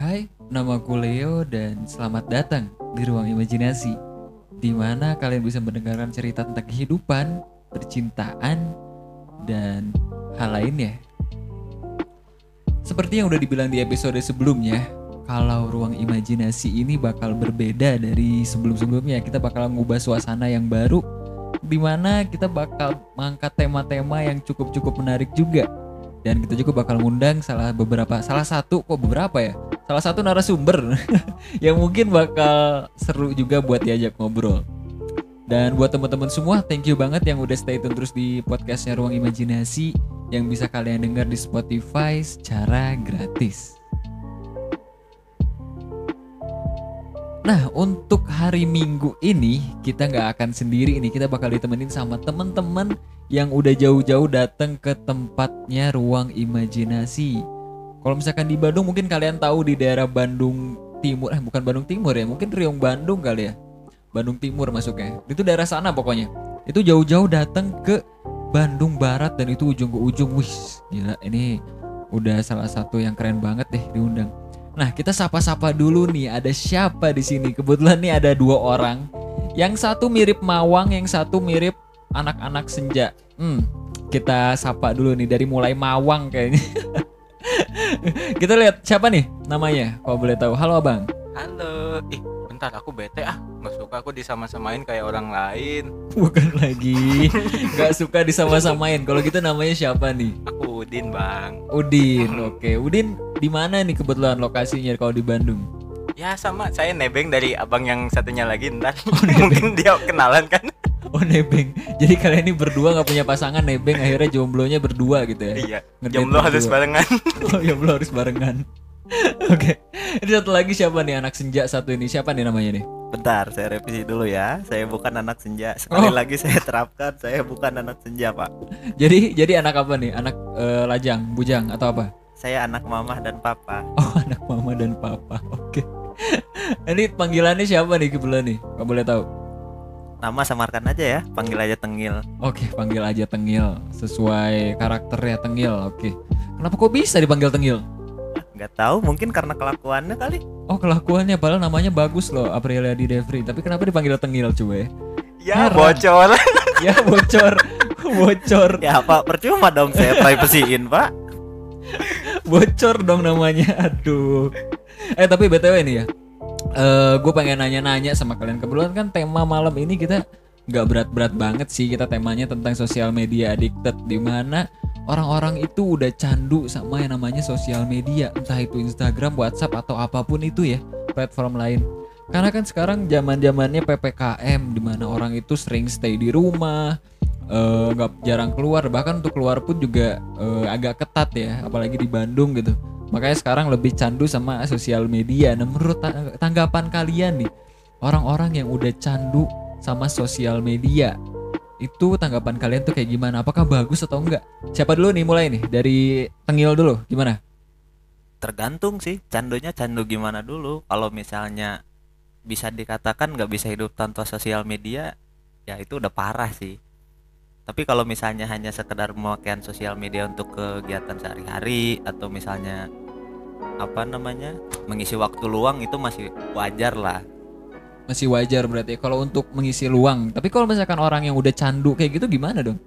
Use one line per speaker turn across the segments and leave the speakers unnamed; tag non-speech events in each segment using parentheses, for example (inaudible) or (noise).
Hai, namaku Leo dan selamat datang di Ruang Imajinasi di mana kalian bisa mendengarkan cerita tentang kehidupan, percintaan, dan hal lainnya. Seperti yang udah dibilang di episode sebelumnya, kalau ruang imajinasi ini bakal berbeda dari sebelum-sebelumnya. Kita bakal ngubah suasana yang baru, di mana kita bakal mengangkat tema-tema yang cukup-cukup menarik juga. Dan kita juga bakal ngundang salah beberapa, salah satu kok beberapa ya, salah satu narasumber (laughs) yang mungkin bakal seru juga buat diajak ngobrol. Dan buat teman-teman semua, thank you banget yang udah stay tune terus di podcastnya Ruang Imajinasi yang bisa kalian dengar di Spotify secara gratis. Nah, untuk hari Minggu ini kita nggak akan sendiri ini, kita bakal ditemenin sama temen-temen yang udah jauh-jauh datang ke tempatnya Ruang Imajinasi. Kalau misalkan di Bandung mungkin kalian tahu di daerah Bandung Timur, eh bukan Bandung Timur ya, mungkin Riung Bandung kali ya. Bandung Timur masuknya. Itu daerah sana pokoknya. Itu jauh-jauh datang ke Bandung Barat dan itu ujung ke ujung. Wih, gila ini udah salah satu yang keren banget deh diundang. Nah, kita sapa-sapa dulu nih. Ada siapa di sini? Kebetulan nih ada dua orang. Yang satu mirip Mawang, yang satu mirip anak-anak senja. Hmm, kita sapa dulu nih dari mulai Mawang kayaknya. (laughs) kita lihat siapa nih namanya? Kalau boleh tahu. Halo, Abang.
Halo, ih bentar aku bete ah nggak suka aku disama-samain kayak orang lain
Bukan lagi. (laughs) Gak suka disama-samain. Kalau gitu namanya siapa nih?
aku Udin bang
Udin. Oke, Udin di mana nih kebetulan lokasinya kalau di Bandung?
ya sama saya nebeng dari abang yang satunya lagi ntar mungkin dia kenalan kan
Oh nebeng. Jadi kalian ini berdua nggak punya pasangan nebeng akhirnya jomblonya berdua gitu ya?
iya jomblo harus barengan
Oh jomblo harus barengan. (laughs) Oke. Ini satu lagi siapa nih anak senja satu ini? Siapa nih namanya nih?
Bentar, saya revisi dulu ya. Saya bukan anak senja. Sekali
Oh.
lagi saya terapkan, saya bukan anak senja, Pak.
Jadi jadi anak apa nih? Anak eh, lajang, bujang atau apa?
Saya anak mamah dan papa.
Oh (laughs) anak mama dan papa. Oke. (laughs) ini panggilannya siapa nih kebetulan nih? Kalau boleh tahu?
Nama samarkan aja ya, panggil aja Tengil.
Oke, panggil aja Tengil sesuai karakternya Tengil. Oke. Kenapa kok bisa dipanggil Tengil?
Nggak tahu, mungkin karena kelakuannya kali.
Oh kelakuannya padahal namanya bagus loh Aprilia di Devri. Tapi kenapa dipanggil Tengil coba ya?
ya
Heran.
bocor. (laughs)
Ya bocor. Bocor.
Ya, Pak, percuma dong saya privasiin, Pak.
Bocor dong namanya. Aduh. Eh tapi BTW ini ya eh Gue pengen nanya-nanya sama kalian. Kebetulan kan tema malam ini kita nggak berat-berat banget sih. Kita temanya tentang sosial media addicted. Di mana orang-orang itu udah candu sama yang namanya sosial media Entah itu Instagram, Whatsapp, atau apa pun itu ya Platform lain. Karena kan sekarang zaman zamannya PPKM Di mana orang itu sering stay di rumah eh, nggak jarang keluar bahkan untuk keluar pun juga eh, agak ketat ya apalagi di Bandung gitu. Makanya sekarang lebih candu sama sosial media. Nah menurut ta- tanggapan kalian nih orang-orang yang udah candu sama sosial media itu tanggapan kalian tuh kayak gimana apakah bagus atau enggak siapa dulu nih mulai nih dari Tengil dulu gimana
Tergantung sih, candunya candu gimana dulu. Kalau misalnya bisa dikatakan nggak bisa hidup tanpa sosial media, ya itu udah parah sih. Tapi kalau misalnya hanya sekedar pemakaian sosial media untuk kegiatan sehari-hari atau misalnya apa namanya mengisi waktu luang itu masih wajar lah.
Masih wajar berarti kalau untuk mengisi luang tapi kalau misalkan orang yang udah candu kayak gitu gimana dong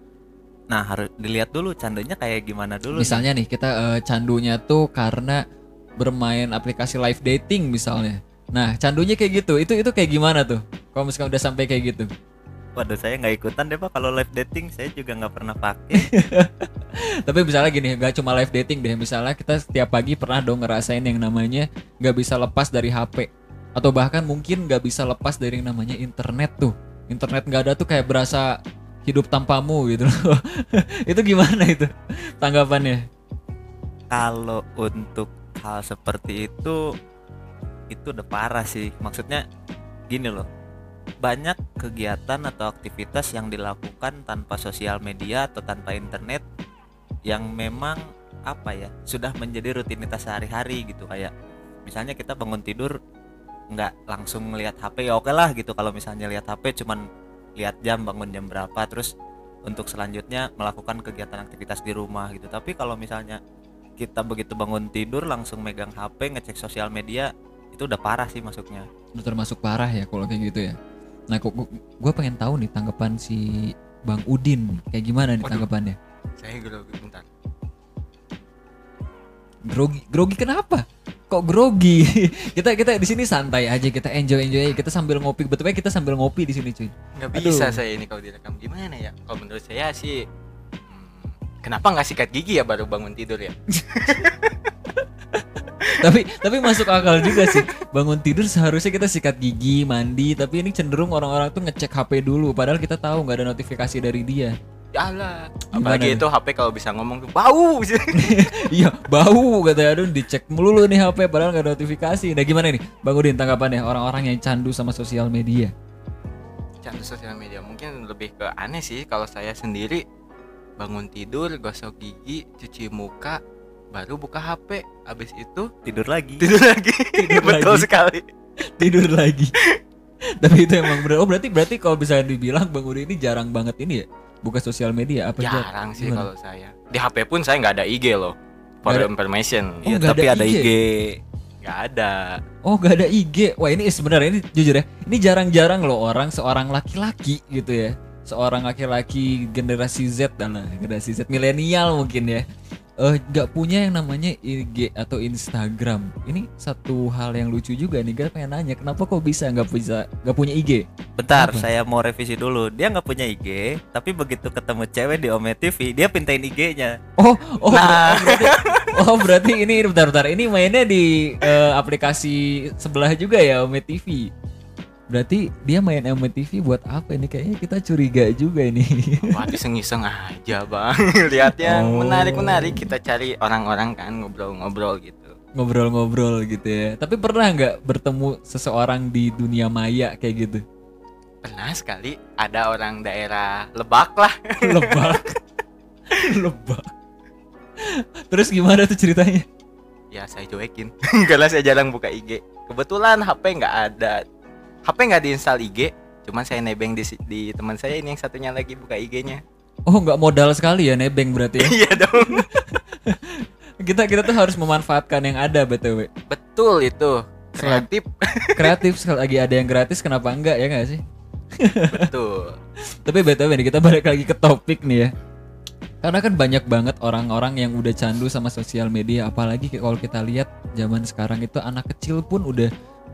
Nah harus dilihat dulu candunya kayak gimana dulu.
Misalnya nih kita eh, candunya tuh karena bermain aplikasi live dating misalnya. Nah candunya kayak gitu, itu itu kayak gimana tuh? Kalau misalkan udah sampai kayak gitu.
Waduh saya nggak ikutan deh pak kalau live dating saya juga nggak pernah pakai. (laughs)
Tapi misalnya gini, gak cuma live dating deh. Misalnya kita setiap pagi pernah dong ngerasain yang namanya nggak bisa lepas dari HP. Atau bahkan mungkin nggak bisa lepas dari yang namanya internet tuh. Internet nggak ada tuh kayak berasa hidup tanpamu gitu loh. (laughs) itu gimana itu tanggapannya?
kalau untuk hal seperti itu itu udah parah sih maksudnya gini loh banyak kegiatan atau aktivitas yang dilakukan tanpa sosial media atau tanpa internet yang memang apa ya sudah menjadi rutinitas sehari-hari gitu kayak misalnya kita bangun tidur nggak langsung lihat HP ya oke lah gitu kalau misalnya lihat HP cuman lihat jam bangun jam berapa terus untuk selanjutnya melakukan kegiatan aktivitas di rumah gitu tapi kalau misalnya kita begitu bangun tidur langsung megang HP ngecek sosial media itu udah parah sih masuknya
Udah termasuk parah ya kalau kayak gitu ya. Nah, kok gue pengen tahu nih tanggapan si Bang Udin kayak gimana nih
Waduh.
tanggapannya?
Saya grogi bentar.
Grogi, grogi kenapa? Kok grogi? (laughs) kita kita di sini santai aja, kita enjoy enjoy aja. Kita sambil ngopi, betul kita sambil ngopi di sini cuy.
Nggak
Aduh.
bisa saya ini kalau direkam gimana ya? Kalau menurut saya sih hmm, kenapa nggak sikat gigi ya baru bangun tidur ya? (laughs)
tapi tapi masuk akal juga sih. Bangun tidur seharusnya kita sikat gigi, mandi, tapi ini cenderung orang-orang tuh ngecek HP dulu padahal kita tahu nggak ada notifikasi dari dia. Gimana
Apalagi
nih?
itu HP kalau bisa ngomong tuh bau. (laughs)
iya, bau katanya aduh dicek melulu nih HP padahal nggak ada notifikasi. Nah, gimana nih Bang Udin tanggapannya orang-orang yang candu sama sosial media?
Candu sosial media mungkin lebih ke aneh sih kalau saya sendiri bangun tidur, gosok gigi, cuci muka, baru buka HP. Habis itu
tidur lagi
tidur lagi. (laughs)
Tidur (laughs)
Betul
lagi.
sekali.
Tidur lagi. Tapi itu emang bener. Oh, berarti berarti kalau bisa dibilang Bang Udin ini jarang banget ini ya buka sosial media apa?
Jarang sih kalau saya. Di HP pun saya nggak ada IG loh. For
Nggak ada-
information.
Oh,
ya
nggak
tapi
ada
ada
IG.
Nggak ada.
Oh gak ada IG Wah ini sebenarnya ini jujur ya Ini jarang-jarang loh orang seorang laki-laki gitu ya Seorang laki-laki generasi Z dan lah Generasi Z milenial mungkin ya eh gak punya yang namanya IG atau Instagram. Ini satu hal yang lucu juga nih Gue pengen nanya Kenapa kok bisa nggak bisa nggak punya IG
bentar
Apa?
saya mau revisi dulu. Dia nggak punya IG tapi begitu ketemu cewek di Ome TV dia pintain IG-nya
Oh oh,
Nah.
oh berarti Oh berarti ini bentar-bentar Ini mainnya di eh, aplikasi sebelah juga ya Ome TV Berarti dia main Ome TV buat apa ini Kayaknya kita curiga juga ini
Wah, iseng-iseng aja bang. (laughs) Lihat yang
Oh.
menarik-menarik kita cari orang-orang kan ngobrol-ngobrol gitu.
ngobrol-ngobrol gitu ya. Tapi pernah nggak bertemu seseorang di dunia maya kayak gitu?
Pernah sekali ada orang daerah Lebak lah. (laughs)
Lebak. (laughs) Lebak. Terus gimana tuh ceritanya?
Ya saya cuekin karena saya jarang buka IG. Kebetulan HP nggak ada. HP nggak diinstal IG. Cuman saya nebeng di, di teman saya ini yang satunya lagi buka IG-nya.
Oh nggak modal sekali ya nebeng berarti ya. (laughs)
Iya dong. (laughs)
kita kita tuh harus memanfaatkan yang ada btw.
Betul itu. Kreatif.
Kreatif sekali lagi ada yang gratis kenapa enggak ya nggak sih?
Betul. (laughs)
Tapi btw nih kita balik lagi ke topik nih ya. Karena kan banyak banget orang-orang yang udah candu sama sosial media apalagi kalau kita lihat zaman sekarang itu anak kecil pun udah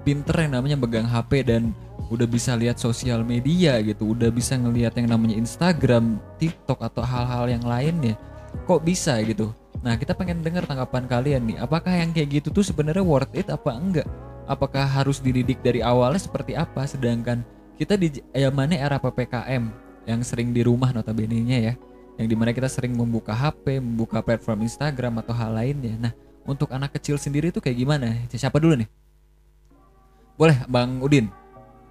pinter yang namanya pegang HP dan udah bisa lihat sosial media gitu, udah bisa ngelihat yang namanya Instagram, TikTok atau hal-hal yang lainnya. Kok bisa gitu? Nah, kita pengen dengar tanggapan kalian nih. Apakah yang kayak gitu tuh sebenarnya worth it apa enggak? Apakah harus dididik dari awalnya seperti apa sedangkan kita di zamannya era PPKM yang sering di rumah notabene-nya ya yang di mana kita sering membuka HP, membuka platform Instagram atau hal lainnya. Nah, untuk anak kecil sendiri itu kayak gimana? Siapa dulu nih? Boleh, Bang Udin.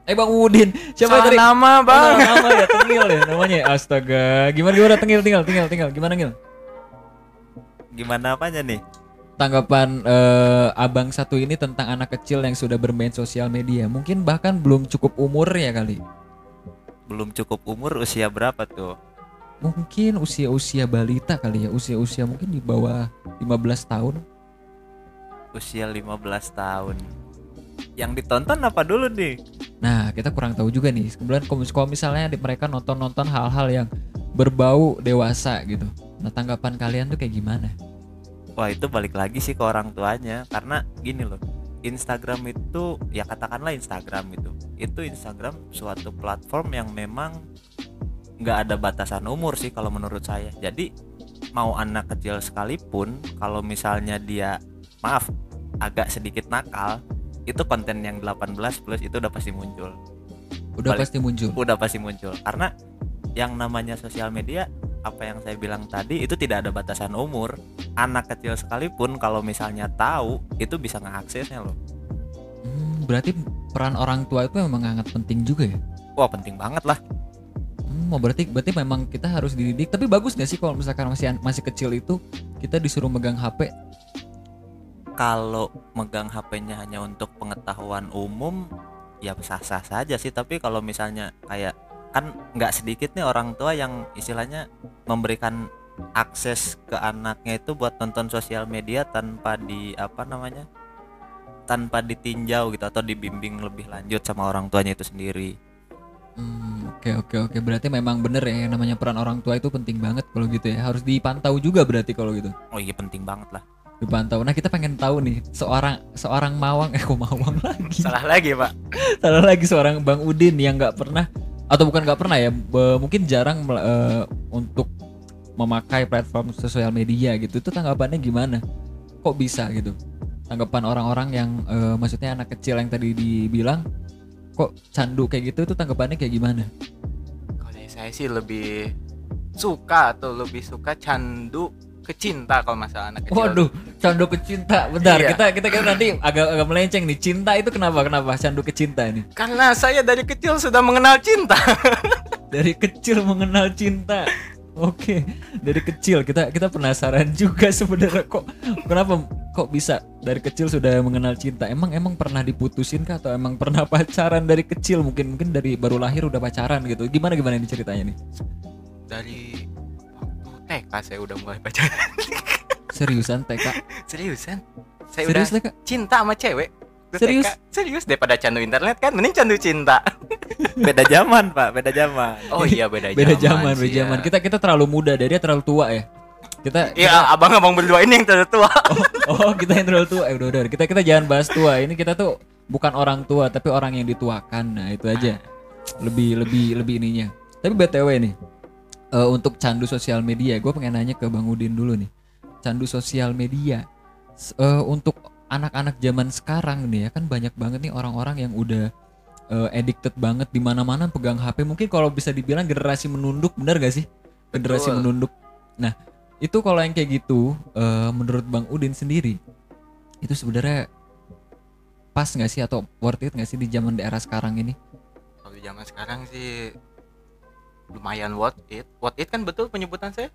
Eh, Bang Udin. Siapa
Salah
tadi?
nama
Oh,
bang.
nama ya, Tengil ya namanya. Astaga. Gimana gimana Tengil, tinggal, tinggal, tinggal. Gimana Ngil?
gimana apanya nih
Tanggapan eh, Abang satu ini tentang anak kecil yang sudah bermain sosial media. Mungkin bahkan belum cukup umurnya kali.
belum cukup umur usia berapa tuh
Mungkin usia-usia balita kali ya, usia-usia mungkin di bawah 15 tahun.
usia 15 tahun yang ditonton apa dulu nih
Nah, kita kurang tahu juga nih. Kemudian kalau misalnya di- mereka nonton-nonton hal-hal yang berbau dewasa gitu. Nah, tanggapan kalian tuh kayak gimana?
Wah itu balik lagi sih ke orang tuanya karena gini loh Instagram itu ya katakanlah Instagram itu itu Instagram suatu platform yang memang nggak ada batasan umur sih kalau menurut saya jadi mau anak kecil sekalipun kalau misalnya dia maaf agak sedikit nakal itu konten yang 18 plus itu udah pasti muncul
Udah
Balik.
pasti muncul.
udah pasti muncul karena yang namanya sosial media apa yang saya bilang tadi itu tidak ada batasan umur anak kecil sekalipun kalau misalnya tahu itu bisa ngeaksesnya loh
Hmm, berarti peran orang tua itu memang sangat penting juga ya.
wah penting banget lah
Hmm, oh, berarti berarti memang kita harus dididik. Tapi bagus nggak sih kalau misalkan masih masih kecil itu kita disuruh megang HP?
Kalau megang HP-nya hanya untuk pengetahuan umum ya sah-sah saja sih. Tapi kalau misalnya kayak kan nggak sedikit nih orang tua yang istilahnya memberikan akses ke anaknya itu buat nonton sosial media tanpa di apa namanya tanpa ditinjau gitu atau dibimbing lebih lanjut sama orang tuanya itu sendiri.
Hmm, Oke oke oke. Berarti memang bener ya yang namanya peran orang tua itu penting banget kalau gitu ya. Harus dipantau juga berarti kalau gitu.
Oh iya penting banget lah
dipantau. Nah kita pengen tahu nih seorang seorang mawang eh kok mawang lagi
Salah lagi, Pak.
salah lagi seorang bang Udin yang nggak pernah atau bukan nggak pernah ya be- mungkin jarang eh, untuk memakai platform sosial media gitu itu tanggapannya gimana? Kok bisa gitu? Tanggapan orang-orang yang eh, maksudnya anak kecil yang tadi dibilang kok candu kayak gitu itu tanggapannya kayak gimana?
Kalau saya sih lebih suka atau lebih suka candu kecinta kalau masalah anak kecil.
Waduh, candu kecinta. Bentar,
Iya.
kita kita kita nanti agak agak melenceng nih. Cinta itu kenapa? Kenapa candu kecinta ini?
Karena saya dari kecil sudah mengenal cinta. (laughs)
Dari kecil mengenal cinta. Oke, dari kecil kita kita penasaran juga sebenarnya kok kenapa kok bisa dari kecil sudah mengenal cinta? Emang emang pernah diputusin kah atau emang pernah (laughs) pacaran dari kecil? Mungkin mungkin dari baru lahir udah pacaran gitu. Gimana gimana ini ceritanya nih?
dari TK saya udah mulai pacaran. (laughs)
Seriusan TK?
Seriusan? Saya
Serius
udah
TK?
cinta sama cewek. Waktu
Serius?
TK. Serius daripada candu internet kan mending candu cinta. (laughs)
beda zaman pak beda zaman
Oh iya beda, (laughs)
Beda zaman, beda
ya.
zaman. Kita kita terlalu muda, dari dia terlalu tua ya. Kita
Iya, abang-abang berdua ini yang tertua.
Oh, kita yang terlalu tua. Eh, udah, udah. Kita kita jangan bahas tua. Ini kita tuh bukan orang tua, tapi orang yang dituakan. Nah, itu aja. Lebih lebih lebih ininya. Tapi BTW nih. Eh, untuk candu sosial media, gue pengen nanya ke Bang Udin dulu nih. Candu sosial media. Eh, untuk anak-anak zaman sekarang nih ya kan banyak banget nih orang-orang yang udah eh, addicted banget di mana-mana pegang HP. Mungkin kalau bisa dibilang generasi menunduk, benar gak sih? Generasi
Betul.
menunduk. Nah, itu kalau yang kayak gitu eh, menurut Bang Udin sendiri itu sebenarnya pas nggak sih atau worth it nggak sih di zaman daerah sekarang ini
Kalau di zaman sekarang sih lumayan worth it. Worth it kan betul penyebutan saya?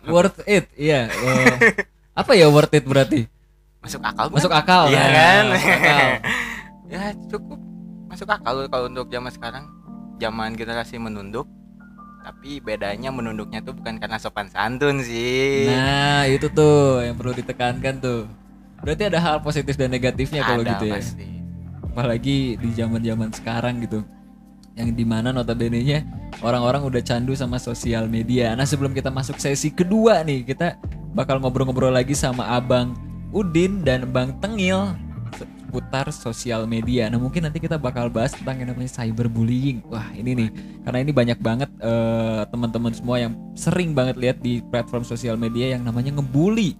worth it iya eh, apa ya worth it berarti
Masuk akal
masuk akal
Iya
Nah,
kan?
masuk akal. (laughs)
ya cukup masuk akal kalau untuk zaman sekarang. Zaman generasi menunduk. Tapi bedanya menunduknya tuh bukan karena sopan santun sih.
nah itu tuh yang perlu ditekankan tuh berarti ada hal positif dan negatifnya kalau gitu ya
pasti.
apalagi di zaman zaman sekarang gitu yang di mana notabene nya orang-orang udah candu sama sosial media. Nah sebelum kita masuk sesi kedua nih kita bakal ngobrol-ngobrol lagi sama abang Udin dan bang Tengil seputar sosial media. Nah mungkin nanti kita bakal bahas tentang yang namanya cyberbullying. Wah ini nih karena ini banyak banget eh, teman-teman semua yang sering banget lihat di platform sosial media yang namanya ngebully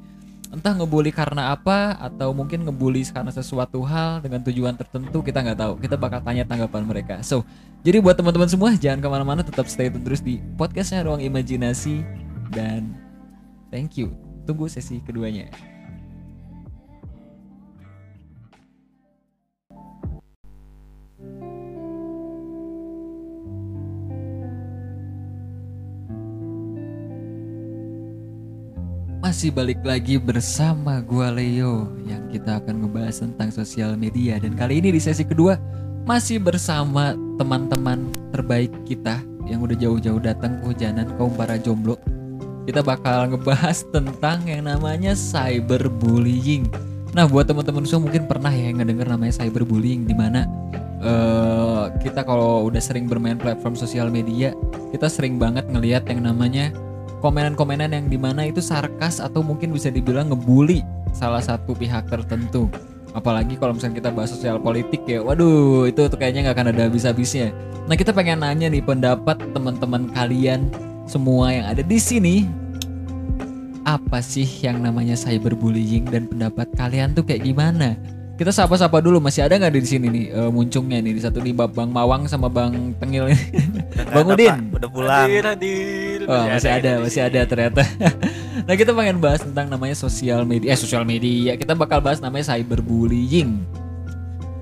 entah ngebully karena apa atau mungkin ngebully karena sesuatu hal dengan tujuan tertentu kita nggak tahu. Kita bakal tanya tanggapan mereka. So jadi buat teman-teman semua jangan ke mana-mana tetap stay tune terus di podcastnya ruang imajinasi. Dan thank you. Tunggu sesi keduanya Masih balik lagi bersama gua Leo yang kita akan ngebahas tentang sosial media dan kali ini di sesi kedua masih bersama teman-teman terbaik kita yang udah jauh-jauh datang kehujanan kaum para jomblo. Kita bakal ngebahas tentang yang namanya cyberbullying. Nah, buat teman-teman semua mungkin pernah ya ngedenger namanya cyberbullying di mana eh, kita kalau udah sering bermain platform sosial media, kita sering banget ngelihat yang namanya komenan-komenan yang di mana itu sarkas atau mungkin bisa dibilang ngebully salah satu pihak tertentu. Apalagi kalau misalnya kita bahas sosial politik ya waduh itu tuh kayaknya nggak akan ada habis-habisnya. Nah kita pengen nanya nih pendapat teman-teman kalian semua yang ada di sini. Apa sih yang namanya cyberbullying dan pendapat kalian tuh kayak gimana? Kita sapa-sapa dulu masih ada nggak di sini nih eh, muncungnya nih di satu nih Bang Mawang sama Bang Tengil Bang Udin.
Udah pulang.
Hadir, hadir.
Oh, masih ada,
di
masih ada ternyata. (laughs) nah, kita pengen bahas tentang namanya sosial media. Eh, sosial media. Kita bakal bahas namanya cyberbullying.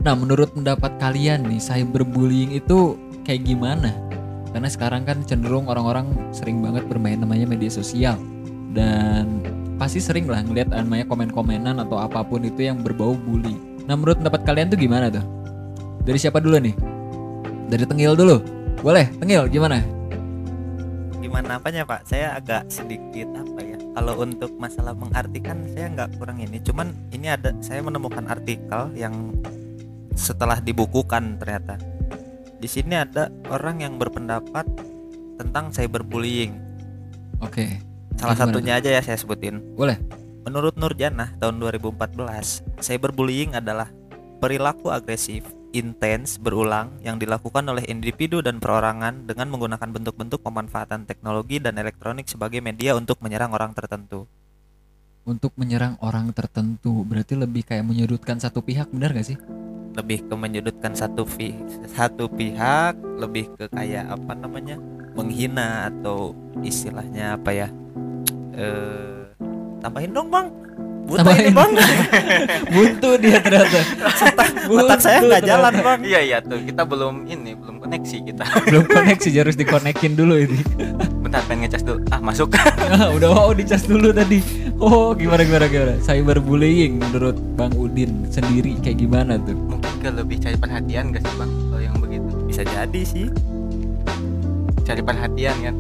Nah, menurut pendapat kalian nih, cyberbullying itu kayak gimana? Karena sekarang kan cenderung orang-orang sering banget bermain namanya media sosial. Dan pasti sering lah ngeliat namanya komen-komenan atau apa pun itu yang berbau bully. Nah menurut pendapat kalian tuh gimana tuh? Dari siapa dulu nih? Dari Tengil dulu. Boleh, Tengil gimana?
Gimana apanya pak? Saya agak sedikit apa ya kalau untuk masalah mengartikan saya nggak kurang ini. Cuman ini ada saya menemukan artikel yang setelah dibukukan ternyata. Di sini ada orang yang berpendapat tentang cyberbullying.
Oke.
salah
Gimana
satunya aja ya saya sebutin.
Boleh.
Menurut Nurjana tahun 2014, cyberbullying adalah perilaku agresif, intens, berulang yang dilakukan oleh individu dan perorangan dengan menggunakan bentuk-bentuk pemanfaatan teknologi dan elektronik sebagai media untuk menyerang orang tertentu.
Untuk menyerang orang tertentu berarti lebih kayak menyudutkan satu pihak, benar gak sih?
Lebih ke menyudutkan satu pi- satu pihak, lebih ke kayak apa namanya? menghina atau istilahnya apa ya? Eh tambahin dong, Bang. Buta
Tambahin.
ini, Bang. (laughs)
Buntu dia ternyata.
Otak saya
Buntu
nggak jalan, Bang.
Iya iya tuh kita belum ini belum koneksi kita. (laughs)
Belum koneksi, harus dikonekin dulu ini. (laughs)
Bentar pengen ngecas dulu. Ah masuk.
Ah, udah wow dicas dulu tadi. Oh, gimana gimana gimana? Cyberbullying menurut Bang Udin sendiri kayak gimana tuh?
Mungkin ke lebih cari perhatian gak sih bang kalau yang begitu?
Bisa jadi sih.
Cari perhatian kan.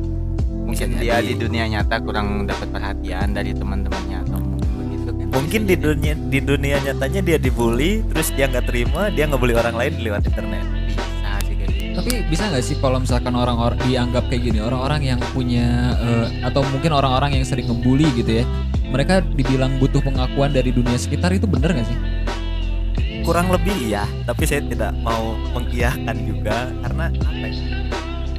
Mungkin
Bisa
dia
jadi.
di dunia nyata kurang dapat perhatian dari teman-temannya atau mungkin
di dunia di dunia nyatanya dia dibully terus dia nggak terima dia ngebully orang lain lewat internet
bisa sih kayak gitu.
Tapi bisa nggak sih kalau misalkan orang-orang dianggap kayak gini, orang-orang yang punya eh, atau mungkin orang-orang yang sering ngebully gitu ya, mereka dibilang butuh pengakuan dari dunia sekitar itu bener nggak sih?
kurang lebih iya tapi saya tidak mau mengiyahkan juga karena apa ya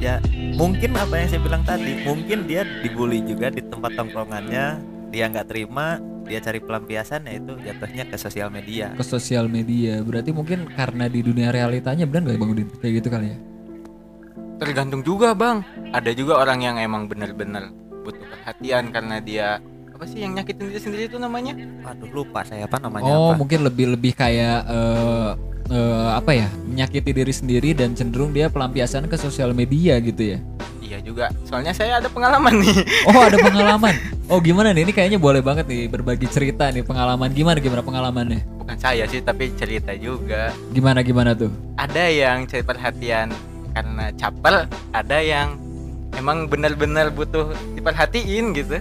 ya mungkin apa yang saya bilang tadi mungkin dia dibully juga di tempat tongkrongannya dia nggak terima dia cari pelampiasan ya itu jatuhnya ke sosial media
Ke sosial media, berarti mungkin karena di dunia realitanya bener nggak Bang Udin? Kayak gitu kali ya?
Tergantung juga bang. Ada juga orang yang emang benar-benar butuh perhatian karena dia apa sih yang nyakitin diri sendiri itu namanya?
aduh lupa saya apa namanya
Oh,
apa
mungkin lebih lebih kayak eh, eh, apa ya? Menyakiti diri sendiri dan cenderung dia pelampiasan ke sosial media gitu ya.
Iya juga. Soalnya saya ada pengalaman nih.
Oh, ada (laughs) pengalaman. Oh, gimana nih? Ini kayaknya boleh banget nih berbagi cerita nih pengalaman. Gimana gimana pengalamannya?
Bukan saya sih tapi cerita juga.
Gimana gimana tuh?
Ada yang cari perhatian karena caper, ada yang emang benar-benar butuh diperhatiin gitu.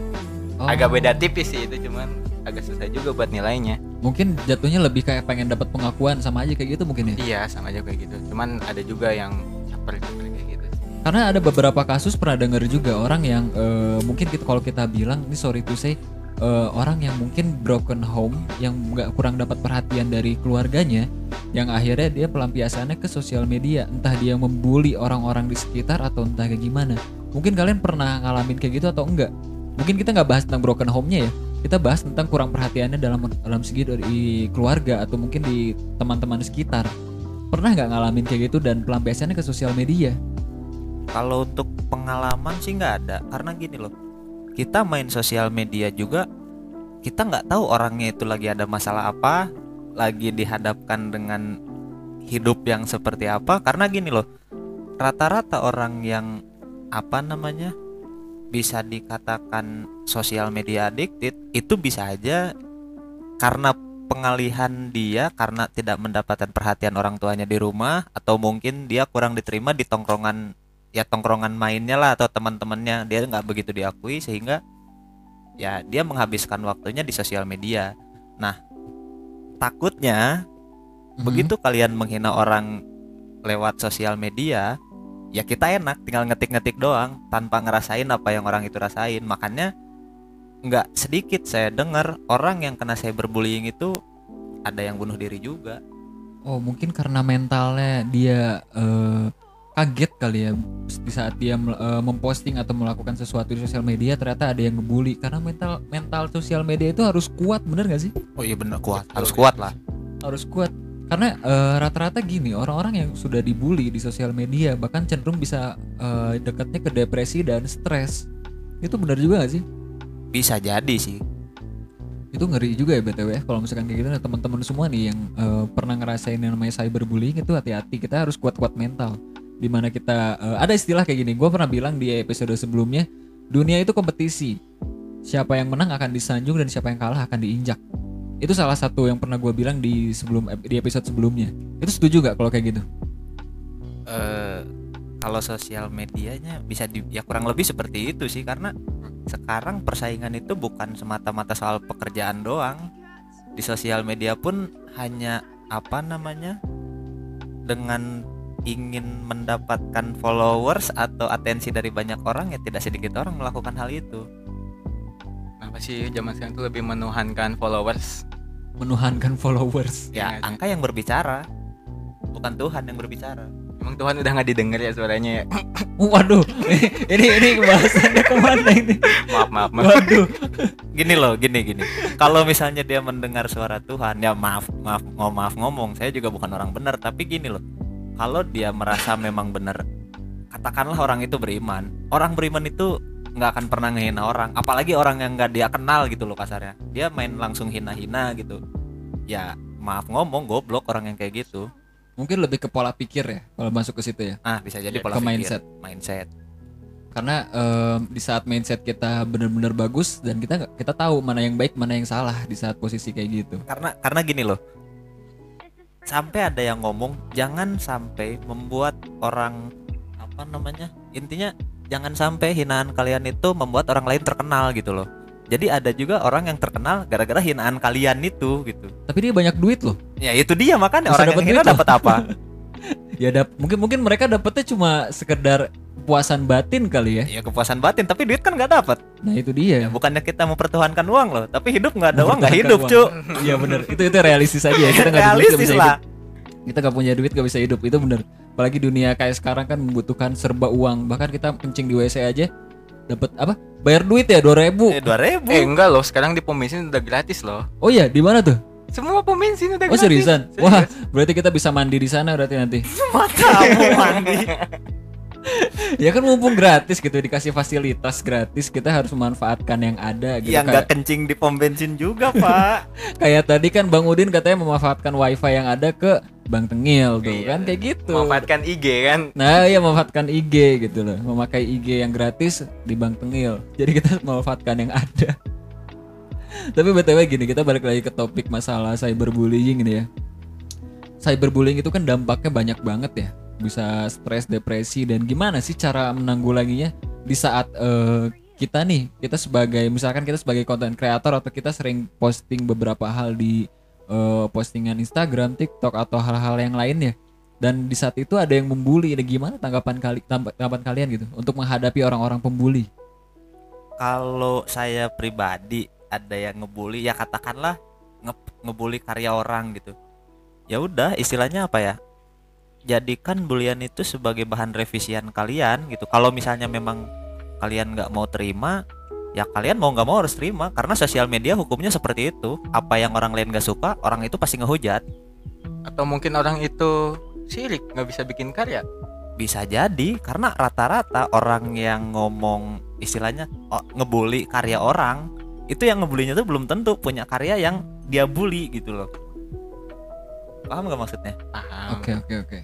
Oh,
Agak beda tipis sih itu cuman agak susah juga buat nilainya.
Mungkin jatuhnya lebih kayak pengen dapat pengakuan sama aja kayak gitu mungkin ya.
Iya sama aja kayak gitu. Cuman ada juga yang caper-caper kayak gitu.
Karena ada beberapa kasus pernah denger juga orang yang eh, mungkin kita kalau kita bilang ini sorry to say eh, orang yang mungkin broken home yang nggak kurang dapat perhatian dari keluarganya yang akhirnya dia pelampiasannya ke sosial media. Entah dia membuli orang-orang di sekitar atau entah kayak gimana. Mungkin kalian pernah ngalamin kayak gitu atau enggak? Mungkin kita nggak bahas tentang broken home-nya ya. Kita bahas tentang kurang perhatiannya dalam dalam segi dari keluarga atau mungkin di teman-teman sekitar. Pernah nggak ngalamin kayak gitu dan pelampiasannya ke sosial media
Kalau untuk pengalaman sih nggak ada. Karena gini loh kita main sosial media juga kita nggak tahu orangnya itu lagi ada masalah apa lagi dihadapkan dengan hidup yang seperti apa. Karena gini loh rata-rata orang yang apa namanya bisa dikatakan sosial media addicted itu bisa aja karena pengalihan dia karena tidak mendapatkan perhatian orang tuanya di rumah atau mungkin dia kurang diterima di tongkrongan ya tongkrongan mainnya lah atau teman-temannya dia nggak begitu diakui sehingga ya dia menghabiskan waktunya di sosial media. Nah takutnya
Mhm.
begitu kalian menghina orang lewat sosial media ya kita enak tinggal ngetik-ngetik doang tanpa ngerasain apa yang orang itu rasain. Makanya nggak sedikit saya dengar orang yang kena cyberbullying itu ada yang bunuh diri juga.
Oh mungkin karena mentalnya dia eh, kaget kali ya di saat dia eh, memposting atau melakukan sesuatu di sosial media ternyata ada yang ngebully. Karena mental mental sosial media itu harus kuat bener gak sih?
Oh iya bener kuat. Harus
ya.
kuat lah.
Harus kuat. Karena eh, rata-rata gini orang-orang yang sudah dibully di sosial media bahkan cenderung bisa eh, dekatnya ke depresi dan stres. Itu benar juga gak sih?
Bisa jadi sih.
Itu ngeri juga ya btw kalau misalkan kayak gitu. Nah, teman-teman semua nih yang eh, pernah ngerasain yang namanya cyberbullying itu hati-hati. Kita harus kuat-kuat mental di mana kita eh, ada istilah kayak gini gue pernah bilang di episode sebelumnya dunia itu kompetisi siapa yang menang akan disanjung dan siapa yang kalah akan diinjak. Itu salah satu yang pernah gue bilang di sebelum di episode sebelumnya. Itu setuju gak kalau kayak gitu?
eh kalau sosial medianya bisa di ya kurang lebih seperti itu sih karena sekarang persaingan itu bukan semata-mata soal pekerjaan doang di sosial media pun hanya apa namanya dengan ingin mendapatkan followers atau atensi dari banyak orang ya tidak sedikit orang melakukan hal itu
Kenapa sih zaman sekarang tuh lebih menuhankan followers?
Menuhankan followers.
ya
Iya,
angka yang berbicara bukan Tuhan yang berbicara
Emang Tuhan udah nggak didengar ya suaranya ya? (laughs)
Waduh, ini ini bahasannya ke mana ini? (laughs)
maaf maaf maaf.
Waduh,
gini loh gini gini kalau misalnya dia mendengar suara Tuhan ya maaf maaf ngomong maaf ngomong saya juga bukan orang benar tapi gini loh kalau dia merasa memang benar katakanlah orang itu beriman orang beriman itu nggak akan pernah ngehina orang apalagi orang yang nggak dia kenal gitu loh kasarnya dia main langsung hina-hina gitu ya maaf ngomong goblok orang yang kayak gitu
mungkin lebih ke pola pikir ya kalau masuk ke situ ya.
ah bisa jadi
Ya,
pola
ke
pikir.
mindset.
mindset
Karena em, di saat mindset kita benar-benar bagus dan kita nggak- kita tahu mana yang baik, mana yang salah di saat posisi kayak gitu.
karena karena gini loh sampai ada yang ngomong jangan sampai membuat orang apa namanya intinya jangan sampai hinaan kalian itu membuat orang lain terkenal gitu loh. Jadi ada juga orang yang terkenal gara-gara hinaan kalian itu gitu.
Tapi dia banyak duit loh.
ya itu dia makanya
Bisa
orang yang hina dapat apa? (laughs)
Ya dap mungkin mungkin mereka dapetnya cuma sekedar puasan batin kali ya.
ya kepuasan batin tapi duit kan nggak dapat
Nah itu dia.
ya, bukannya kita mempertuhankan uang loh tapi hidup nggak ada uang nggak hidup
uang.
cuk (laughs)
Iya bener. Itu itu realistis aja ya. Kita nggak ada duit bisa
lah
hidup. Kita nggak punya duit nggak bisa hidup. Itu bener. Apalagi dunia kayak sekarang kan membutuhkan serba uang. Bahkan kita kencing di WC aja dapat apa? Bayar duit ya 2000
eh, dua ribu
Eh enggak loh, sekarang di pom bensin udah gratis loh.
Oh iya, di mana tuh?
Semua pom bensin udah
Oh
gratis.
seriusan?
Serius.
Wah, berarti kita bisa mandi di sana berarti nanti.
matamu mandi (laughs) (laughs)
ya kan mumpung gratis gitu dikasih fasilitas gratis, kita harus memanfaatkan yang ada gitu.
ya
kayak,
nggak kencing di pom bensin juga pak (laughs)
kayak tadi kan Bang Udin katanya memanfaatkan wifi yang ada ke Bang Tengil tuh
Iya.
kan kayak gitu.
Memanfaatkan IG kan.
Nah, iya memanfaatkan IG gitu loh. Memakai IG yang gratis di Bang Tengil. Jadi kita memanfaatkan yang ada. (laughs) Tapi BTW gini, kita balik lagi ke topik masalah cyberbullying ini ya. Cyberbullying itu kan dampaknya banyak banget ya. Bisa stres, depresi dan gimana sih cara menanggulanginya? Di saat eh, kita nih, kita sebagai misalkan kita sebagai content creator atau kita sering posting beberapa hal di eh, postingan Instagram, TikTok atau hal-hal yang lainnya dan di saat itu ada yang membuli Nah, gimana tanggapan kali tanggapan kalian gitu untuk menghadapi orang-orang pembuli?
Kalau saya pribadi ada yang ngebully ya katakanlah nge- ngebully karya orang gitu. Ya udah istilahnya apa ya jadikan bulian itu sebagai bahan revisian kalian gitu kalau misalnya memang kalian nggak mau terima ya kalian mau nggak mau harus terima karena sosial media hukumnya seperti itu apa yang orang lain nggak suka orang itu pasti ngehujat
Atau mungkin orang itu sirik nggak bisa bikin karya.
bisa jadi karena rata-rata orang yang ngomong istilahnya oh, ngebully karya orang itu yang ngebulinya tuh belum tentu punya karya yang dia bully gitu loh paham nggak maksudnya
Paham.
Oke oke oke.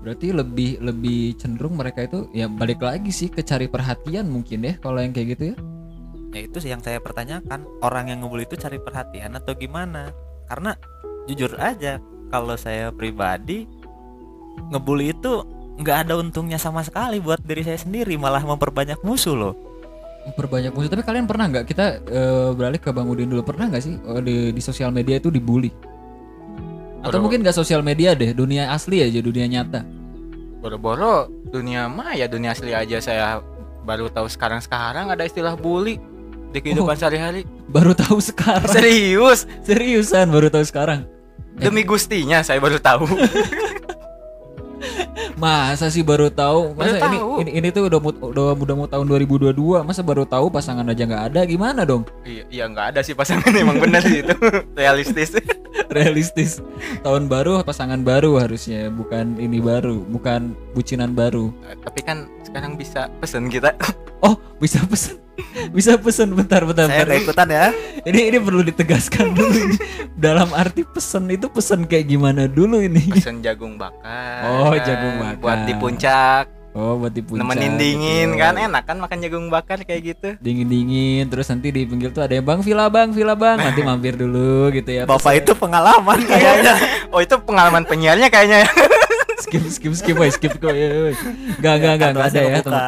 Berarti lebih lebih cenderung mereka itu ya balik lagi sih ke cari perhatian mungkin ya kalau yang kayak gitu ya.
ya itu sih yang saya pertanyakan orang yang ngebully itu cari perhatian atau gimana karena jujur aja kalau saya pribadi ngebully itu nggak ada untungnya sama sekali buat diri saya sendiri malah memperbanyak musuh loh
Memperbanyak musuh. Tapi kalian pernah nggak kita eh, beralih ke Bang Udin dulu pernah nggak sih eh, di, di sosial media itu dibully? Atau
Boro-
mungkin nggak sosial media deh, dunia asli aja, dunia nyata.
Boro-boro dunia maya, dunia asli aja saya baru tahu sekarang-sekarang ada istilah bully di kehidupan sehari-hari.
Baru tahu sekarang.
Serius,
Seriusan baru tahu sekarang.
demi gustinya saya baru tahu. (laughs)
Masa sih baru tahu?
Baru
Masa ini,
tahu.
ini ini tuh udah mau udah, udah mau tahun 2022, masa baru tahu pasangan aja nggak ada gimana dong?
iya, iya nggak ada sih pasangan (laughs) emang bener sih itu (laughs) realistis.
Realistis. Tahun baru pasangan baru harusnya, bukan ini baru, bukan bucinan baru.
Tapi kan sekarang bisa pesen kita.
Oh, bisa pesen. (laughs) Bisa pesen bentar bentar.
saya
bentar.
ikutan ya
Ini ini perlu ditegaskan (laughs) dulu ini. Dalam arti pesen itu pesen kayak gimana dulu ini?
Pesen jagung bakar.
Oh, jagung bakar.
Buat di puncak.
Oh, buat di puncak.
nemenin
gitu.
dingin kan enak kan makan jagung bakar kayak gitu
Dingin-dingin terus nanti di pinggir tuh ada yang Bang Villa Bang, Villa Bang, (laughs) nanti mampir dulu gitu ya.
Bapak itu pengalaman kayaknya.
oh itu pengalaman penyiarnya kayaknya ya
skip skip skip woy, skip ya. Enggak enggak enggak enggak ada ya, teman.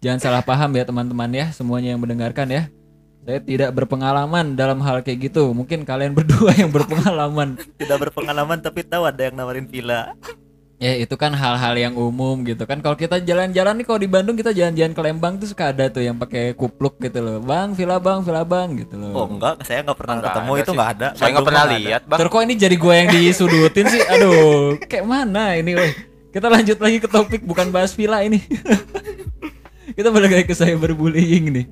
Jangan salah paham ya teman-teman ya, semuanya yang mendengarkan ya. Saya tidak berpengalaman dalam hal kayak gitu. Mungkin kalian (laughs) berdua yang berpengalaman.
Tidak berpengalaman tapi tahu ada yang nawarin villa.
Ya itu kan hal-hal yang umum gitu kan. Kalau kita jalan-jalan nih kalau di Bandung kita jalan-jalan ke Lembang tuh suka ada tuh yang pakai kupluk gitu loh. Bang, villa Bang, villa Bang gitu loh.
Oh enggak, saya nggak pernah
Nggak
ketemu itu nggak ada.
saya nggak pernah lihat bang
Terus kok ini jadi gue yang disudutin sih? Aduh, kayak mana ini, woi? Kita lanjut lagi ke topik bukan bahas villa ini. (laughs) Kita balik lagi ke cyberbullying nih.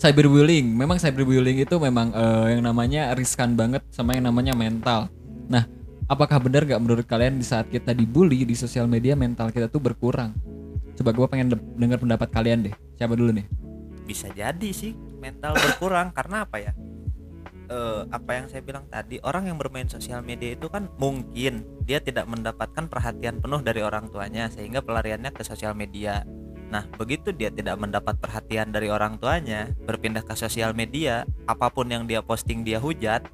Cyberbullying, memang cyberbullying itu memang eh, yang namanya riskan banget sama yang namanya mental. Nah, apakah benar gak menurut kalian di saat kita dibully di sosial media mental kita tuh berkurang? Coba gue pengen de- dengar pendapat kalian deh. Siapa dulu nih?
Bisa jadi sih mental berkurang karena apa ya? Eh, apa yang saya bilang tadi orang yang bermain sosial media itu kan mungkin dia tidak mendapatkan perhatian penuh dari orang tuanya sehingga pelariannya ke sosial media. Nah, begitu dia tidak mendapat perhatian dari orang tuanya, berpindah ke sosial media, apa pun yang dia posting dia hujat,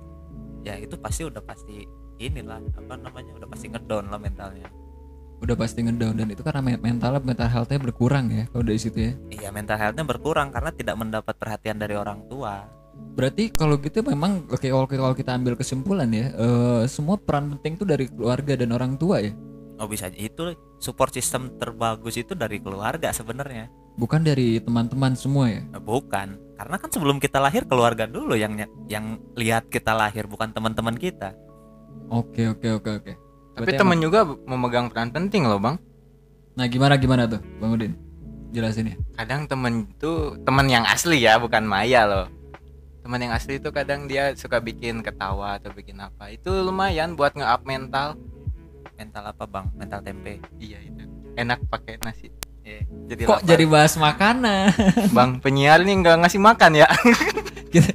ya itu pasti udah pasti inilah apa namanya udah pasti ngedown lah mentalnya.
Udah pasti ngedown dan itu karena men- mental mental health-nya berkurang ya kalau dari situ ya.
Iya mental healthnya berkurang karena tidak mendapat perhatian dari orang tua.
Berarti kalau gitu memang oke kalau kita, kalau kita ambil kesimpulan ya, eh, semua peran penting tuh dari keluarga dan orang tua ya,
Oh bisa itu support system terbagus itu dari keluarga sebenarnya.
bukan dari teman-teman semua ya.
Nah, Bukan, karena kan sebelum kita lahir keluarga dulu yang yang lihat kita lahir bukan teman-teman kita.
Oke oke oke oke.
tapi
emang-
juga memegang peran penting loh bang
Nah gimana gimana tuh, Bang Udin? Jelasin ya.
kadang temen itu temen yang asli ya bukan maya loh teman yang asli itu kadang dia suka bikin ketawa atau bikin apa itu lumayan buat nge-up mental
Mental apa bang? Mental tempe.
iya itu enak pakai nasi
Iya.
jadi
Kok
lapar.
jadi bahas makanan?
bang penyiar nih nggak ngasih makan ya
kita,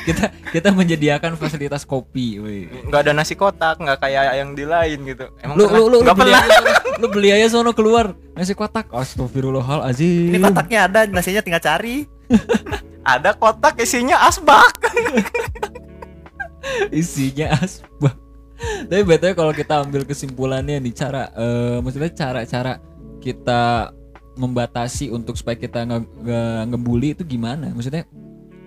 kita kita menyediakan fasilitas kopi,
nggak ada nasi kotak nggak kayak yang di lain gitu emang
Lu
pernah?
lu lu, lu beli aja sono, lu beli aja sono keluar nasi kotak. Astagfirullahalazim.
Ini kotaknya ada, nasinya tinggal cari.
ada kotak isinya asbak (laughs)
isinya asbak. Tapi betulnya kalau kita ambil kesimpulannya nih cara eh, maksudnya cara-cara kita membatasi untuk supaya kita nge, nge- ngebully itu gimana? Maksudnya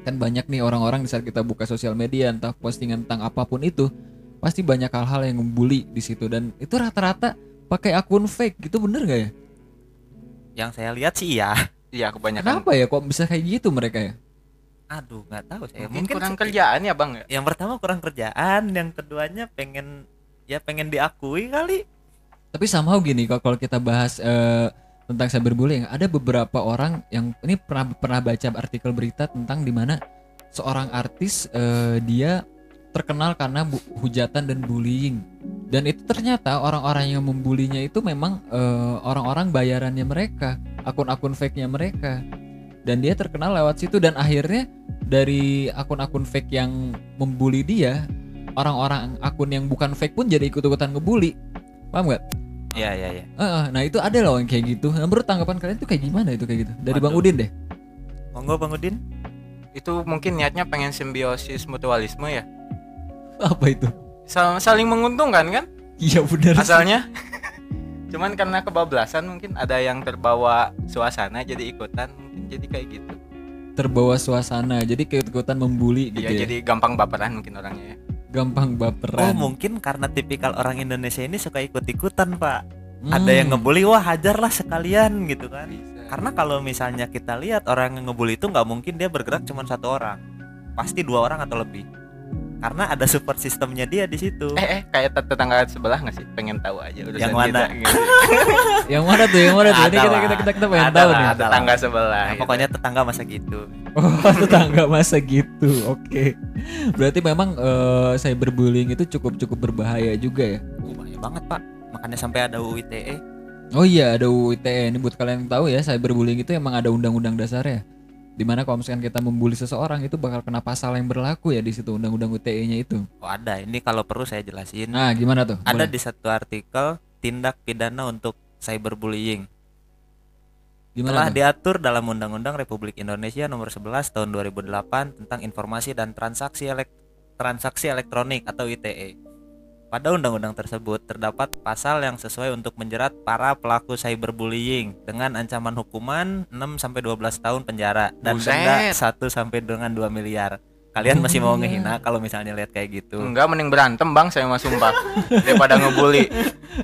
kan banyak nih orang-orang di saat kita buka sosial media entah postingan tentang apa pun itu pasti banyak hal-hal yang membuli di situ dan itu rata-rata pakai akun fake gitu bener gak ya?
Yang saya lihat sih iya.
iya kebanyakan
Kenapa ya kok bisa kayak gitu mereka ya?
Aduh nggak tahu saya.
mungkin kurang
se-
kerjaan ya bang ya
Yang pertama kurang kerjaan, yang keduanya pengen ya pengen diakui kali.
Tapi somehow gini kalau kalau kita bahas eh, tentang cyberbullying, ada beberapa orang yang ini pernah pernah baca artikel berita tentang di mana seorang artis eh, dia terkenal karena bu- hujatan dan bullying. Dan itu ternyata orang-orang yang membulinya itu memang eh, orang-orang bayarannya mereka, akun-akun fake-nya mereka. Dan dia terkenal lewat situ dan akhirnya dari akun-akun fake yang membuli dia, orang-orang akun yang bukan fake pun jadi ikut-ikutan ngebully. Paham gak?
Iya iya iya.
Heeh, nah itu ada loh yang kayak gitu. Nah, menurut tanggapan kalian itu kayak gimana itu kayak gitu? Dari Bang
Waduh.
Udin deh.
Monggo Bang Udin.
itu mungkin niatnya pengen simbiosis mutualisme ya
Apa itu?
Sal- saling menguntungkan kan
Iya benar.
asalnya (laughs) cuman karena kebablasan mungkin ada yang terbawa suasana jadi ikutan mungkin jadi kayak gitu
terbawa suasana. Jadi keikut-ikutan membuli gitu
Iya
ya.
jadi gampang baperan mungkin orangnya ya
gampang
Oh
baperan.
mungkin karena tipikal orang Indonesia ini suka ikut-ikutan pak.
Hmm.
Ada yang ngebully, wah hajarlah sekalian gitu kan.
bisa
Karena kalau misalnya kita lihat orang yang ngebully itu nggak mungkin dia bergerak cuma satu orang, pasti dua orang atau lebih. Karena ada support sistemnya dia di situ.
eh eh kayak tet- tetangga sebelah nggak sih pengen tahu aja urusan
Yang mana?
kita, gitu. (laughs)
Yang mana tuh? Yang mana tuh? Ini kita kita kita, kita pengen
Ada
tahu nih.
tetangga sebelah
Nah,
gitu.
pokoknya tetangga masa gitu.
Oh, (laughs) tetangga masa gitu. Oke. Berarti memang eh, cyberbullying itu cukup cukup berbahaya juga ya.
Uh, bahaya banget pak. Makanya sampai ada UU ITE.
Oh iya ada UU ITE ini buat kalian yang tahu ya cyberbullying itu emang ada undang-undang dasarnya. Di mana kalau misalkan kita membuli seseorang itu bakal kena pasal yang berlaku ya di situ undang-undang UTE-nya itu.
Oh ada. Ini kalau perlu saya jelasin.
Nah gimana tuh?
ada
Boleh.
di satu artikel tindak pidana untuk cyberbullying.
Gimana?
Telah
Bang?
diatur dalam Undang-Undang Republik Indonesia Nomor 11 Tahun 2008 tentang Informasi dan Transaksi Elek- Transaksi Elektronik atau ITE. Pada undang-undang tersebut terdapat pasal yang sesuai untuk menjerat para pelaku cyberbullying dengan ancaman hukuman 6 sampai 12 tahun penjara dan denda
Buset.
1 sampai dengan 2 miliar. Kalian masih mau ngehina (laughs) kalau misalnya lihat kayak gitu?
Enggak mending berantem bang saya mah sumpah daripada ngebully.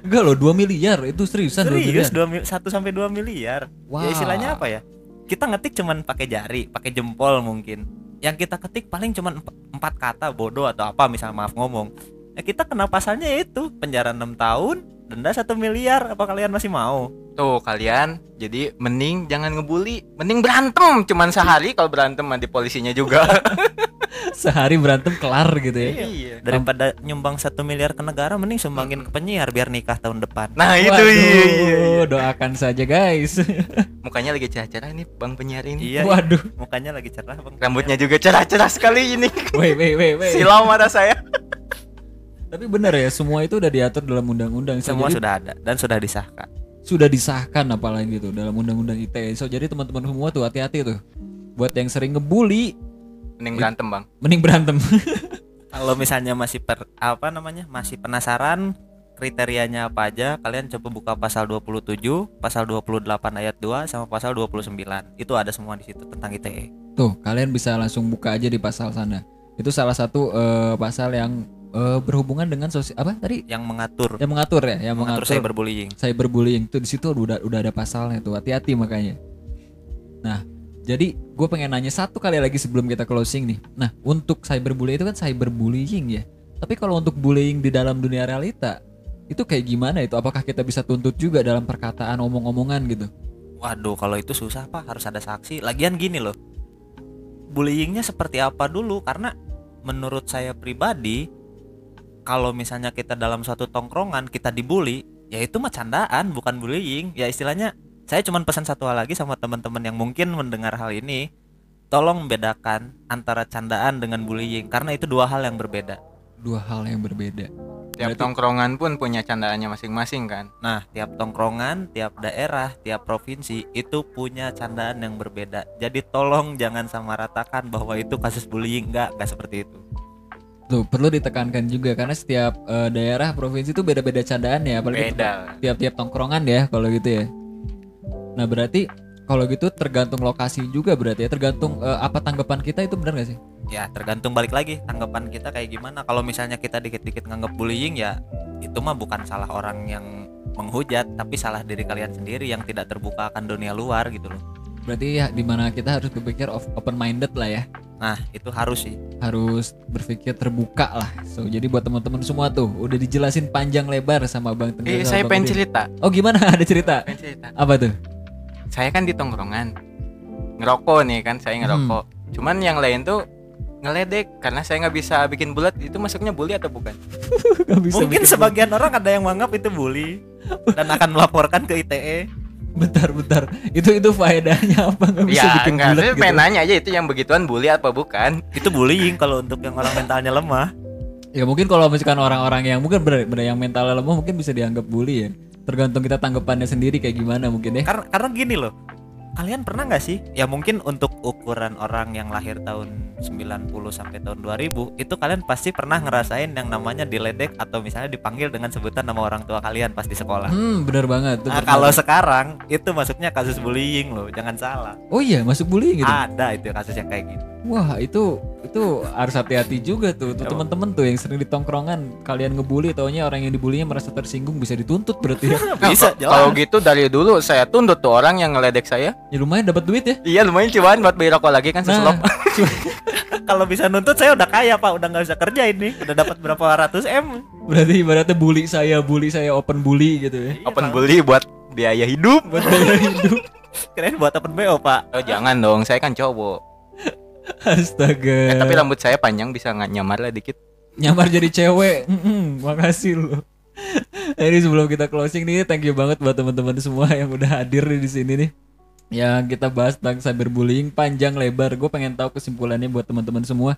Enggak loh 2 miliar itu seriusan 2 miliar.
Serius 2 1 sampai 2 miliar.
Wah.
Ya istilahnya apa ya? Kita ngetik cuman pakai jari, pakai jempol mungkin. Yang kita ketik paling cuman emp- empat kata bodoh atau apa misal maaf ngomong. Ya kita kena pasalnya itu penjara 6 tahun, denda 1 miliar. Apa kalian masih mau?
Tuh kalian jadi mending jangan ngebully, mending berantem cuman sehari kalau berantem mah di polisinya juga. (laughs)
Sehari berantem kelar gitu ya.
iya.
Daripada nyumbang 1 miliar ke negara mending sumbangin ke penyiar biar nikah tahun depan.
Nah itu
Waduh,
iya, iya, iya.
doakan saja guys. (laughs)
Mukanya lagi cerah-cerah nih bang penyiar ini.
Iya,
Waduh.
mukanya lagi cerah Bang.
Rambutnya juga cerah-cerah sekali ini.
Wait, wait, wait, wait.
Silau mata saya.
Tapi benar ya, semua itu udah diatur dalam undang-undang. So,
Semua
jadi
sudah ada dan sudah disahkan.
sudah disahkan apalagi itu dalam undang-undang ITE. So jadi teman-teman semua tuh hati-hati tuh. Buat yang sering ngebully,
Mending berantem bang.
mending berantem. (laughs)
Kalau misalnya masih per apa namanya? Masih penasaran kriterianya apa aja, kalian coba buka pasal 27, pasal 28 ayat 2 sama pasal 29. Itu ada semua di situ tentang. ITE.
Tuh, kalian bisa langsung buka aja di pasal sana. Itu salah satu eh, pasal yang eh, berhubungan dengan sosial apa tadi?
Yang mengatur
Yang mengatur ya, yang
mengatur
mengatur,
cyberbullying.
cyberbullying. Tuh di situ udah udah ada pasalnya tuh. Hati-hati makanya. Nah, jadi gue pengen nanya satu kali lagi sebelum kita closing nih. Nah, untuk cyberbullying itu kan cyberbullying ya. Tapi kalau untuk bullying di dalam dunia realita itu kayak gimana itu? Apakah kita bisa tuntut juga dalam perkataan omong-omongan gitu?
Waduh, kalau itu susah Pak, harus ada saksi. Lagian gini loh. Bullyingnya seperti apa dulu? Karena menurut saya pribadi kalau misalnya kita dalam suatu tongkrongan kita dibully, ya itu mah candaan, bukan bullying. Ya istilahnya saya cuman pesan satu hal lagi sama teman-teman yang mungkin mendengar hal ini. Tolong membedakan antara candaan dengan bullying karena itu dua hal yang berbeda.
Dua hal yang berbeda.
Tiap
Berarti-
tongkrongan pun punya candaannya masing-masing kan.
Nah, tiap tongkrongan, tiap daerah, tiap provinsi itu punya candaan yang berbeda. Jadi tolong jangan samaratakan bahwa itu kasus bullying enggak, enggak seperti itu.
Tuh, perlu ditekankan juga karena setiap eh, daerah provinsi itu beda-beda candaannya apalagi
Beda.
tiap-tiap tongkrongan ya kalau gitu ya. Nah, berarti kalau gitu tergantung lokasi juga berarti ya, tergantung eh, apa tanggapan kita itu benar gak sih?
Ya, tergantung balik lagi tanggapan kita kayak gimana. Kalau misalnya kita dikit-dikit nganggap bullying ya itu mah bukan salah orang yang menghujat, tapi salah diri kalian sendiri yang tidak terbuka akan dunia luar gitu loh.
Berarti ya di mana kita harus berpikir open minded lah ya.
Nah, itu harus sih.
Harus berpikir terbuka lah. So, jadi buat teman-teman semua tuh udah dijelasin panjang lebar sama Bang Tengah.
Eh saya pengen cerita.
Oh, gimana? (laughs) Ada cerita?
Pengen cerita.
Apa tuh?
Saya kan di tongkrongan ngerokok nih kan saya ngerokok. Cuman yang lain tuh ngeledek karena saya nggak bisa bikin bulat itu masuknya bully atau bukan? (laughs)
Bisa
Mungkin sebagian orang ada yang menganggap itu bully dan akan melaporkan ke. ITE.
Bentar bentar itu itu faedahnya apa? Nggak bisa
ya
bikin
enggak,
bulat gitu.
pengen nanya aja itu yang begituan bully apa bukan?
Itu bullying kalau untuk yang orang mentalnya lemah.
ya mungkin kalau misalkan orang-orang yang mungkin bener, bener yang mentalnya lemah mungkin bisa dianggap bully ya. Tergantung kita tanggapannya sendiri kayak gimana mungkin ya.
Karena karena gini loh kalian pernah nggak sih? Ya mungkin untuk ukuran orang yang lahir tahun 90 sampai tahun 2000 itu kalian pasti pernah ngerasain yang namanya diledek atau misalnya dipanggil dengan sebutan nama orang tua kalian pas di sekolah.
Hmm bener banget
nah kalau sekarang itu masuknya kasus bullying loh jangan salah.
Oh iya masuk bullying gitu
ada itu kasus yang kayak gitu.
Wah itu itu harus hati-hati juga tuh tuh teman-teman tuh yang sering di tongkrongan kalian ngebully taunya orang yang dibulinya merasa tersinggung bisa dituntut berarti ya. (laughs)
Bisa
Kalau gitu dari dulu saya tunduk tuh orang yang ngeledek saya.
Ya lumayan dapat duit ya
Iya lumayan cuan buat beli rokok lagi kan seselop.
nah (laughs) cu- (laughs)
kalau bisa nuntut saya udah kaya pak udah nggak bisa kerja ini udah dapat berapa ratus m
berarti ibaratnya bully saya bully saya open bully gitu ya
Open bully buat biaya hidup.
buat biaya hidup (laughs)
keren buat open bo pak
Oh jangan dong, saya kan cowok.
astaga
Eh, tapi rambut saya panjang bisa nggak nyamar lah dikit.
nyamar jadi cewek. Mm-mm, makasih loh. Jadi sebelum kita closing nih, thank you banget buat teman-teman semua yang udah hadir di sini nih. Yang kita bahas tentang cyberbullying panjang lebar. Gue pengen tahu kesimpulannya buat teman-teman semua.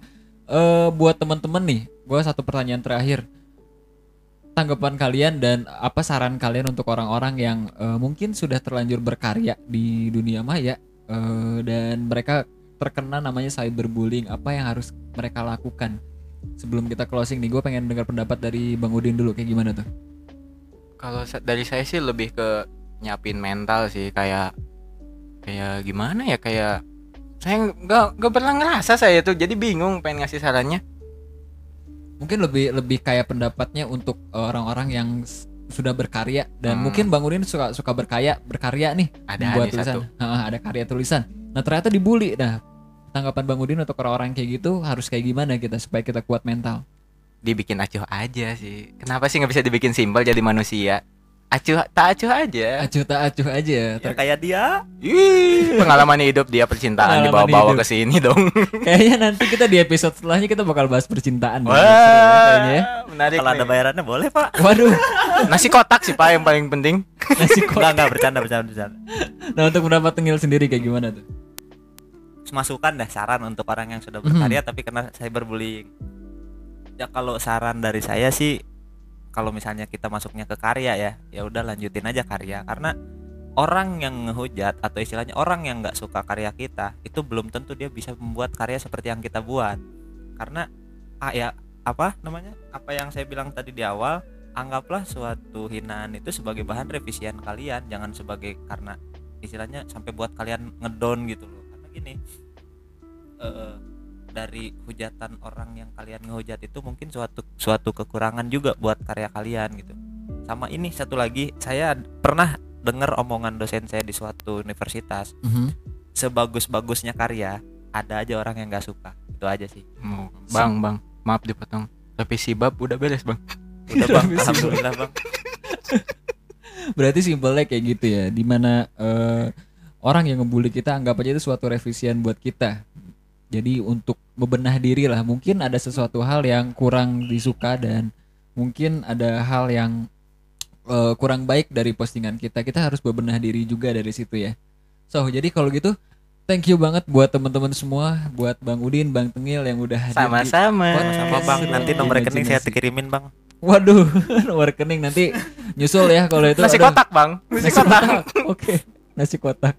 Eh buat teman-teman nih, gue satu pertanyaan terakhir. tanggapan kalian dan apa saran kalian untuk orang-orang yang eh, mungkin sudah terlanjur berkarya di dunia maya eh, dan mereka terkena namanya cyberbullying apa yang harus mereka lakukan sebelum kita closing nih gue pengen dengar pendapat dari bang Udin dulu kayak gimana tuh
Kalau dari saya sih lebih ke nyiapin mental sih kayak kayak gimana ya kayak saya nggak nggak pernah ngerasa saya tuh jadi bingung pengen ngasih sarannya.
Mungkin lebih lebih kayak pendapatnya untuk eh, orang-orang yang sudah berkarya dan
Hmm.
mungkin bang Udin suka suka berkarya berkarya nih.
Ada
buat tulisan.
satu.
Ada karya tulisan. Nah ternyata dibully. Nah tanggapan bang Udin untuk orang-orang kayak gitu harus kayak gimana kita supaya kita kuat mental?
Dibikin acuh aja sih. Kenapa sih nggak bisa dibikin simpel jadi manusia acuh tak acuh aja
acuh tak acuh aja
Ya kayak dia.
Ih, pengalaman hidup dia percintaan dibawa-bawa ke sini dong. (laughs)
kayaknya nanti kita di episode setelahnya kita bakal bahas percintaan deh.
Wah,
ya kayaknya ya.
menarik.
Kalau ada bayarannya boleh pak.
waduh (laughs)
Nasi kotak sih Pak yang paling penting.
nasi kok
Enggak enggak bercanda bercanda bercanda.
nah untuk pendapat tengil sendiri kayak gimana tuh
Masukan dah saran untuk orang yang sudah
Mhm.
berkarya tapi kena cyberbullying. Ya kalau saran dari saya sih kalau misalnya kita masuknya ke karya ya, ya udah lanjutin aja karya. Karena orang yang ngehujat atau istilahnya orang yang nggak suka karya kita itu belum tentu dia bisa membuat karya seperti yang kita buat. Karena ah ya apa namanya apa yang saya bilang tadi di awal anggaplah suatu hinaan itu sebagai bahan revisian kalian jangan sebagai karena istilahnya sampai buat kalian ngedon gitu loh. Karena gini eh, dari hujatan orang yang kalian ngehujat itu mungkin suatu suatu kekurangan juga buat karya kalian gitu. Sama ini satu lagi saya pernah dengar omongan dosen saya di suatu universitas.
Mhm.
sebagus-bagusnya karya ada aja orang yang nggak suka. Itu aja sih.
Mau- Bang, Bang, maaf dipotong. Revisi bab udah beres, Bang.
udah bang. (laughs) Alhamdulillah bang.
Berarti simpelnya kayak gitu ya di mana eh, orang yang ngebully kita anggap aja itu suatu revisian buat kita jadi untuk bebenah diri lah mungkin ada sesuatu hal yang kurang disuka dan mungkin ada hal yang eh, kurang baik dari postingan kita kita harus bebenah diri juga dari situ ya so jadi kalau gitu thank you banget buat teman-teman semua buat bang Udin bang Tengil yang udah hadir di-
Sama-sama.
sama bang nanti nomor rekening saya kirimin bang
waduh (laughs) nomor rekening nanti nyusul ya kalau itu
Nasi
Aduh.
kotak, Bang. Nasi,
nasi
kotak.
kotak oke nasi kotak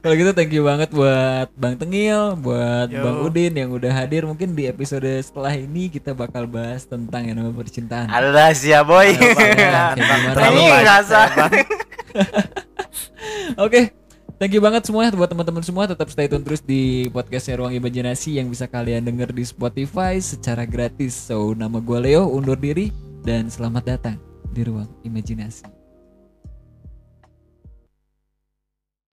kalau gitu thank you banget buat Bang Tengil buat
Yo.
Bang Udin yang udah hadir. Mungkin di episode setelah ini kita bakal bahas tentang yang namanya percintaan.
Alas ya, boy. Ini
Bang. (laughs)
oke thank you banget semuanya buat teman-teman semua tetap stay tune terus di podcastnya Ruang Imajinasi yang bisa kalian denger di Spotify secara gratis. So nama gue Leo undur diri dan selamat datang di Ruang Imajinasi